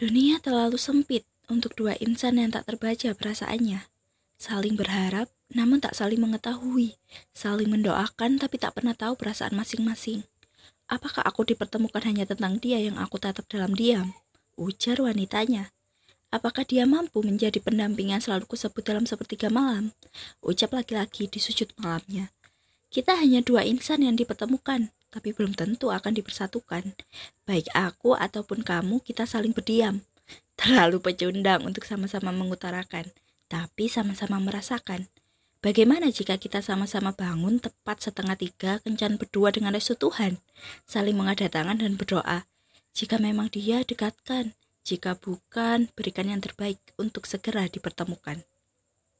Dunia terlalu sempit untuk dua insan yang tak terbaca perasaannya. Saling berharap, namun tak saling mengetahui. Saling mendoakan, tapi tak pernah tahu perasaan masing-masing. Apakah aku dipertemukan hanya tentang dia yang aku tatap dalam diam? Ujar wanitanya. Apakah dia mampu menjadi pendamping yang selalu kusebut dalam sepertiga malam? Ucap laki-laki di sujud malamnya. Kita hanya dua insan yang dipertemukan, tapi belum tentu akan dipersatukan. Baik aku ataupun kamu, kita saling berdiam. Terlalu pecundang untuk sama-sama mengutarakan, tapi sama-sama merasakan. Bagaimana jika kita sama-sama bangun tepat setengah tiga kencan berdua dengan restu Tuhan, saling mengadah tangan dan berdoa. Jika memang dia, dekatkan. Jika bukan, berikan yang terbaik untuk segera dipertemukan.